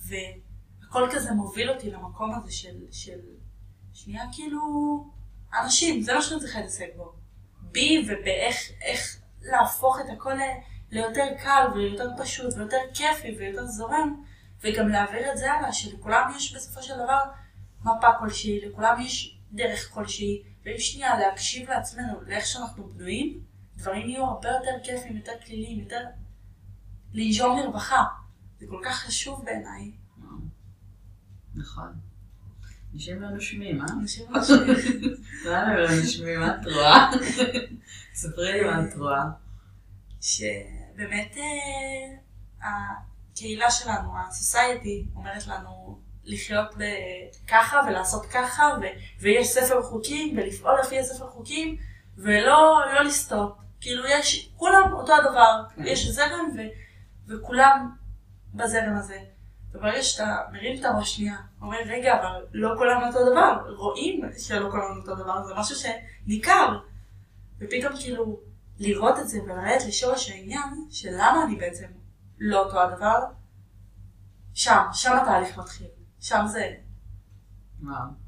והכל כזה מוביל אותי למקום הזה של, של שנייה כאילו, אנשים, זה מה שאני צריכה להתעסק בו. בי ובאיך להפוך את הכל ליותר קל ויותר פשוט ויותר כיפי ויותר זורם, וגם להעביר את זה הלאה, שלכולם יש בסופו של דבר מפה כלשהי, לכולם יש דרך כלשהי, ואם שנייה להקשיב לעצמנו, לאיך שאנחנו בנויים, דברים יהיו הרבה יותר כיפים, יותר כלילים, יותר לנשום לרווחה. זה כל כך חשוב בעיניי. נכון. אנשים לא נושמים, אה? אנשים לא נושמים. למה לא נושמים? מה את רואה? ספרי לי מה את רואה. שבאמת אה, הקהילה שלנו, הסוסייטי, אומרת לנו לחיות ככה ולעשות ככה, ויש ספר חוקים, ולפעול לפי הספר חוקים, ולא לא לסטות. כאילו יש, כולם אותו הדבר, כן. יש זרם וכולם בזרם הזה. וברגע שאתה מרים את הראש שנייה, אומר, רגע, אבל לא כולם אותו דבר, רואים שלא כולם אותו דבר, זה משהו שניכר. ופתאום כאילו, לראות את זה ולרדת לשורש העניין, של למה אני בעצם לא אותו הדבר, שם, שם התהליך מתחיל. שם זה... וואו.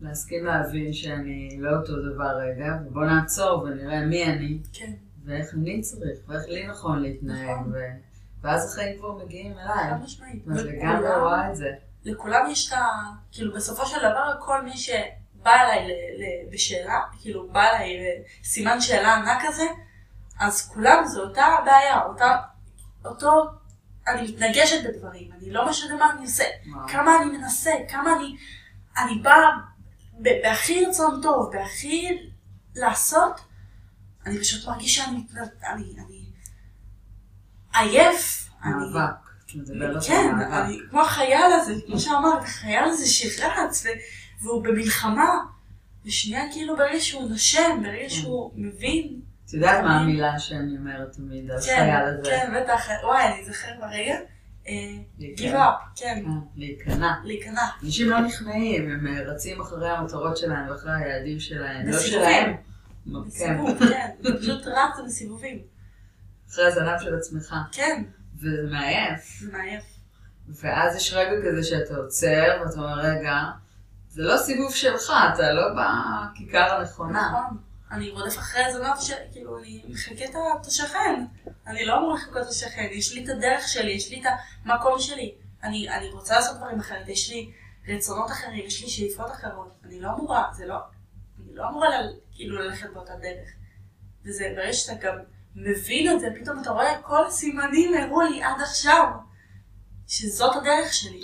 להסכים להבין שאני לא אותו דבר רגע, ובוא נעצור ונראה מי אני. כן. ואיך אני צריך, ואיך לי נכון להתנהג. נכון. ו... ואז החיים כבר מגיעים אליי. חד משמעית. אז לגמרי רואה את זה. לכולם יש את ה... כאילו, בסופו של דבר, כל מי שבא אליי בשאלה, כאילו, בא אליי סימן שאלה ענק כזה, אז כולם זו אותה בעיה, אותה, אותו, אני מתנגשת בדברים, אני לא משנה מה אני עושה, כמה אני מנסה, כמה אני, אני באה בהכי רצון טוב, בהכי לעשות, אני פשוט מרגישה שאני, אני, אני עייף. מאבק. כן, אני כמו החייל הזה, כמו שאמרת, החייל הזה שרץ והוא במלחמה, ושנייה כאילו ברגע שהוא נושם, ברגע כן. שהוא מבין. את יודעת מה המילה שאני אומרת תמיד על החייל כן, הזה? כן, בטח, וואי, אני זוכר ברגע. אה, up, כן. אה, להיכנע. להיכנע. אנשים לא נכנעים, הם אה, רצים אחרי המטרות שלהם ואחרי היעדים שלהם, לא שלהם. בסיבוב, כן, פשוט רץ בסיבובים. אחרי הזנב של עצמך. כן. וזה מעייף. זה מעייף. ואז יש רגע כזה שאתה עוצר, ואתה אומר, רגע, זה לא סיבוב שלך, אתה לא בכיכר הנכונה. נכון. אני רודף אחרי הזנב של, כאילו, אני מחכה את השכן. אני לא אמור לחכות את השכן, יש לי את הדרך שלי, יש לי את המקום שלי. אני, אני רוצה לעשות דברים אחרת, יש לי רצונות אחרים, יש לי שאיפות אחרות. אני לא אמורה, זה לא, אני לא אמורה ל, כאילו ללכת באותה דרך. וזה ברגע שאתה גם מבין את זה, פתאום אתה רואה כל הסימנים הראו לי עד עכשיו, שזאת הדרך שלי.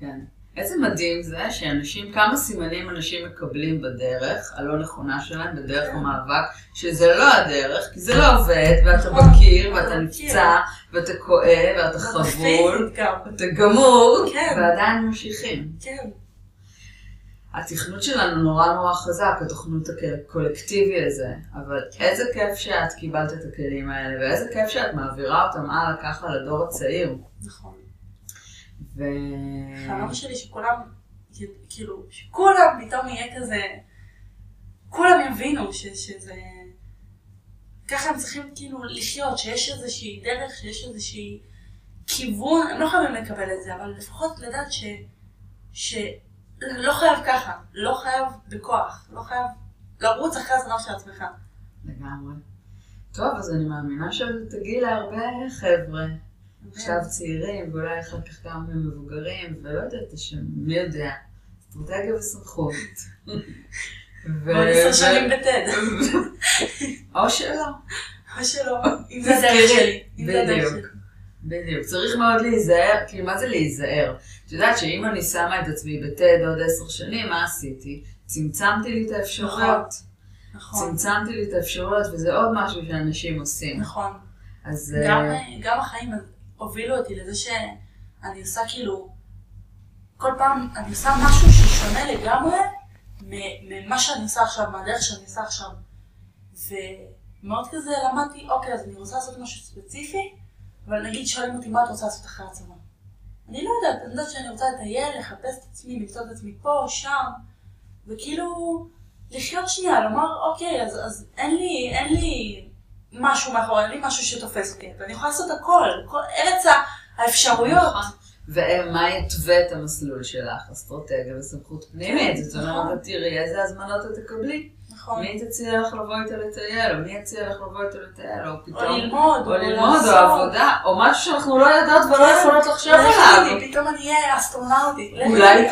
כן. איזה מדהים זה שאנשים, כמה סימנים אנשים מקבלים בדרך הלא נכונה שלהם, בדרך כן. המאבק, שזה לא הדרך, כי זה לא עובד, ואתה נכון. מכיר, ואתה נפצע, ואתה כואב, ואתה חבול, ואתה גמור, כן. ועדיין ממשיכים. כן. התכנות שלנו נורא נורא חזק, התוכנות הקולקטיבי הזה, אבל איזה כיף שאת קיבלת את הכלים האלה, ואיזה כיף שאת מעבירה אותם הלאה ככה לדור הצעיר. נכון. ו... חלום שלי שכולם, כאילו, שכולם פתאום יהיה כזה, כולם יבינו ש, שזה, ככה הם צריכים כאילו לחיות, שיש איזושהי דרך, שיש איזושהי כיוון, הם לא חייבים לקבל את זה, אבל לפחות לדעת ש... ש... לא חייב ככה, לא חייב בכוח, לא חייב לרוץ אחרי הזמן של עצמך. לגמרי. טוב, אז אני מאמינה שתגיעי להרבה חבר'ה, עכשיו צעירים, ואולי אחר כך גם מבוגרים, ולא יודעת השם, מי יודע, אסטרטגיה וסמכות. ועוד עשר שנים בטד. או שלא. או שלא, אם זה הדרך שלי. בדיוק. בדיוק. צריך מאוד להיזהר, כאילו מה זה להיזהר? את יודעת שאם אני שמה את עצמי בטד עוד עשר שנים, מה עשיתי? צמצמתי לי את האפשרויות. נכון. צמצמתי לי את האפשרויות, וזה עוד משהו שאנשים עושים. נכון. אז... גם, uh... גם החיים הובילו אותי לזה שאני עושה כאילו, כל פעם אני עושה משהו ששונה לגמרי ממה שאני עושה עכשיו, מהדרך שאני עושה עכשיו. ומאוד כזה למדתי, אוקיי, אז אני רוצה לעשות משהו ספציפי, אבל נגיד שואלים אותי מה את רוצה לעשות אחרי הצבא. אני לא יודעת, אני יודעת שאני רוצה לטייל, לחפש את עצמי, למצוא את עצמי פה, שם, וכאילו לחיות שנייה, לומר, אוקיי, אז, אז אין לי, אין לי משהו מאחורי, אין לי משהו שתופס אותי, ואני יכולה לעשות הכל, כל ארץ האפשרויות. נכון. ומה יתווה את המסלול שלך? אסטרטגיה וסמכות פנימית. זאת אומרת, נכון. תראי איזה הזמנות את תקבלי. נכון. מי תציע לך לבוא איתה לטייל, או מי יציע לך לבוא איתה לטייל, או פתאום... או ללמוד, או ללמוד, או עבודה, או משהו שאנחנו לא יודעות ולא כן. יכולות לחשוב עליו. פתאום אני אהיה אסטרונאוטית. אולי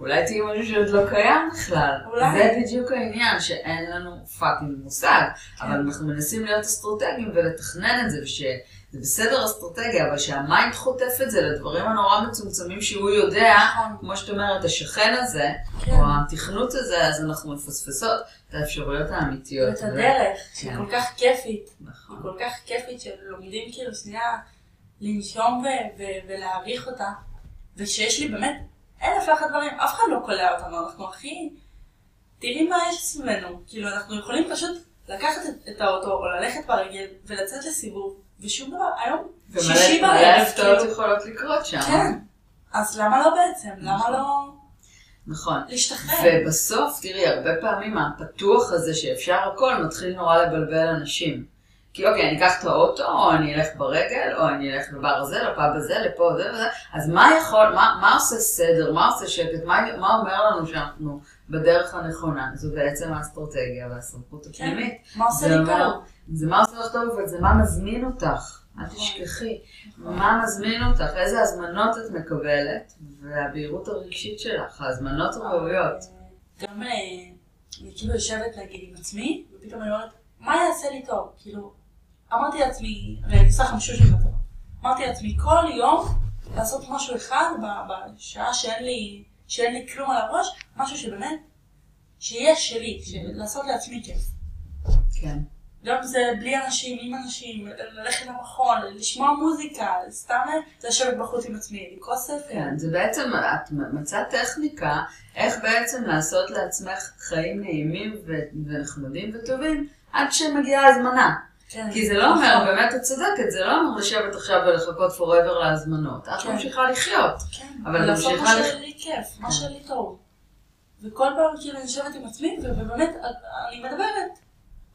אולי תהיי משהו שעוד לא קיים בכלל. אולי. זה בדיוק העניין, שאין לנו fucking מושג, כן. אבל אנחנו מנסים להיות אסטרטגיים ולתכנן את זה, וש... זה בסדר אסטרטגיה, אבל שה mind חוטף את זה לדברים הנורא מצומצמים שהוא יודע, נכון. כמו שאת אומרת, השכן הזה, כן. או התכנות הזה, אז אנחנו מפספסות את האפשרויות האמיתיות. ואת הדרך, שהיא כן. כל כך כיפית. נכון. כל כך כיפית שלומדים כאילו שנייה לנשום ולהעריך אותה, ושיש לי באמת אלף ואחת דברים, אף אחד לא קולע אותנו, אנחנו הכי... תראי מה יש סביבנו, כאילו אנחנו יכולים פשוט לקחת את האוטו או ללכת ברגל ולצאת לסיבוב. ושום דבר, היום שישי בערב. ומלא הפתעות יכולות לקרות שם. כן, אז למה לא בעצם? למה נכון. לא... נכון. להשתחרר. ובסוף, תראי, הרבה פעמים הפתוח הזה שאפשר הכל, מתחיל נורא לבלבל אנשים. כי אוקיי, אני אקח את האוטו, או אני אלך ברגל, או אני אלך לבר הזה, לפאב הזה, לפה, זה וזה, אז מה יכול, מה, מה עושה סדר, מה עושה שקט, מה, מה אומר לנו שאנחנו בדרך הנכונה? זו בעצם האסטרטגיה והסמכות כן. הפנימית. כן, מה עושה לי טוב? זה מה עושה לך טוב, אבל זה מה מזמין אותך. אל נכון. תשכחי. מה מזמין אותך, איזה הזמנות את מקבלת, והבהירות הרגשית שלך, ההזמנות הראויות. גם אה, אני כאילו יושבת נגיד עם עצמי, ופתאום אני אומרת, מה יעשה לי טוב? כאילו, אמרתי לעצמי, אני עושה חמישה של בטוח. אמרתי לעצמי, כל יום לעשות משהו אחד בשעה שאין לי, שאין לי כלום על הראש, משהו שבאמת, שיהיה שלי, לעשות לעצמי כיף. כן. גם זה בלי אנשים, עם אנשים, ללכת למכון, לשמוע מוזיקה, סתם לשבת בחוץ עם עצמי, לקרוא ספר. כן, זה בעצם, את מצאת טכניקה איך בעצם לעשות לעצמך חיים נעימים ונחמדים וטובים עד שמגיעה הזמנה. כן. כי זה לא אומר. באמת את צודקת, זה לא אומר לשבת עכשיו ולחכות forever להזמנות. את כן. ממשיכה לחיות. כן, אבל לעשות מה שלי כיף, מה כן. שלי טוב. וכל פעם כאילו אני יושבת עם עצמי, ובאמת, אני מדברת.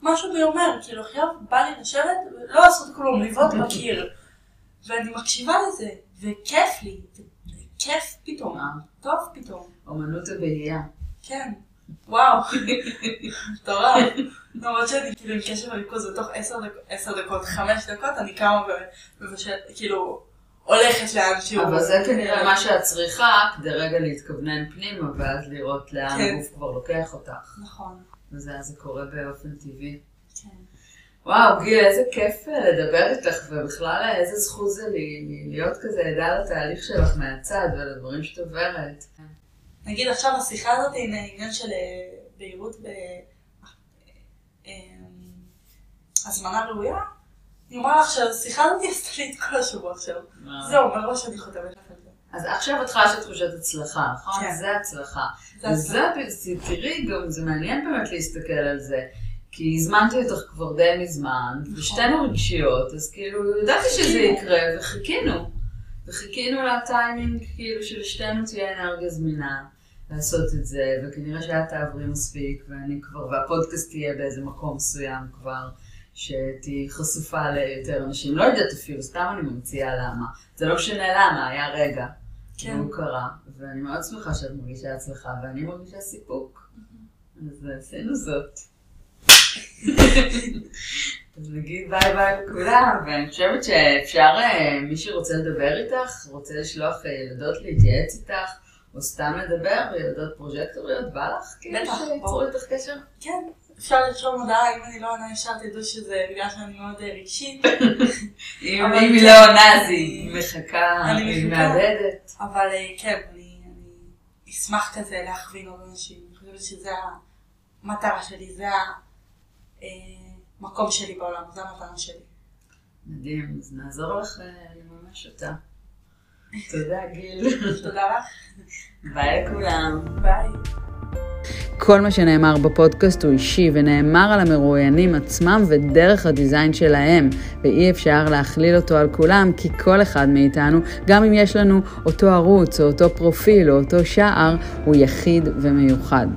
משהו בי אומר, כאילו עכשיו בא לי לשבת, לא לעשות כלום, לבעוט בקיר. ואני מקשיבה לזה, וכיף לי, כיף פתאום, טוב פתאום. אומנות הבעייה. כן, וואו, מטורף. למרות שאני כאילו עם קשב וריכוז בתוך עשר דקות, חמש דקות, אני קמה ומבשלת, כאילו, הולכת לאן שהוא. אבל זה כנראה מה שאת צריכה כדי רגע להתכוונן פנימה, ואז לראות לאן כן. הגוף כבר לוקח אותך. נכון. וזה אז זה קורה באופן טבעי. כן. וואו, גיל, איזה כיף אה, לדבר איתך, ובכלל אה, איזה זכות זה לי להיות כזה עדה לתהליך שלך מהצד ולדברים שאת עוברת. נגיד עכשיו השיחה הזאת עם עניין של בהירות בהזמנה ראויה, אני אומר לך שהשיחה הזאת עשתה לי את כל השבוע עכשיו. זהו, מראש אני חותמת לך על זה. אז עכשיו את חשה תחושת הצלחה, נכון? כן. זה הצלחה. וזה, תראי, גם זה מעניין באמת להסתכל על זה. כי הזמנתי אותך כבר די מזמן, נכון. ושתינו רגשיות, אז כאילו, ידעתי שזה יקרה, וחיכינו. וחיכינו לטיימינג, כאילו, שלשתינו תהיה אנרגיה זמינה לעשות את זה, וכנראה שאת תעברי מספיק, ואני כבר, והפודקאסט תהיה באיזה מקום מסוים כבר. שתהיי חשופה ליותר אנשים. לא יודעת אפילו, סתם אני ממציאה למה. זה לא משנה למה, היה רגע. כן. והוא קרה, ואני מאוד שמחה שאת מרגישה הצלחה, ואני מרגישה סיפוק. אז עשינו זאת. אז נגיד ביי ביי לכולם, ואני חושבת שאפשר, אה, מי שרוצה לדבר איתך, רוצה לשלוח אה, ילדות להתייעץ איתך, או סתם לדבר, ילדות פרוג'קטוריות, בא לך? כאילו שיצרו איתך קשר? כן, אפשר לרשום הודעה, אם אני לא עונה ישר תדעו שזה בגלל שאני מאוד אה, רגשית. אם היא לא עונה אז היא מחכה, היא מאבדת. אבל אה, כן, אני אשמח כזה להכווין עוד אנשים. אני חושבת שזה המטרה שלי, זה המקום אה, שלי בעולם, זה המטרה שלי. מדהים, אז נעזור לך לממש אותה. תודה גיל. תודה לך. ביי לכולם. ביי. כל מה שנאמר בפודקאסט הוא אישי ונאמר על המרואיינים עצמם ודרך הדיזיין שלהם, ואי אפשר להכליל אותו על כולם, כי כל אחד מאיתנו, גם אם יש לנו אותו ערוץ או אותו פרופיל או אותו שער, הוא יחיד ומיוחד.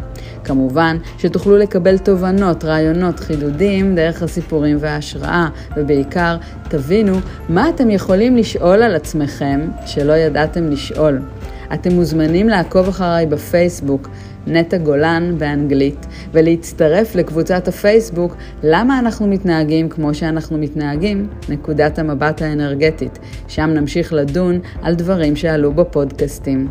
כמובן שתוכלו לקבל תובנות, רעיונות, חידודים דרך הסיפורים וההשראה, ובעיקר תבינו מה אתם יכולים לשאול על עצמכם שלא ידעתם לשאול. אתם מוזמנים לעקוב אחריי בפייסבוק, נטע גולן באנגלית, ולהצטרף לקבוצת הפייסבוק למה אנחנו מתנהגים כמו שאנחנו מתנהגים, נקודת המבט האנרגטית. שם נמשיך לדון על דברים שעלו בפודקאסטים.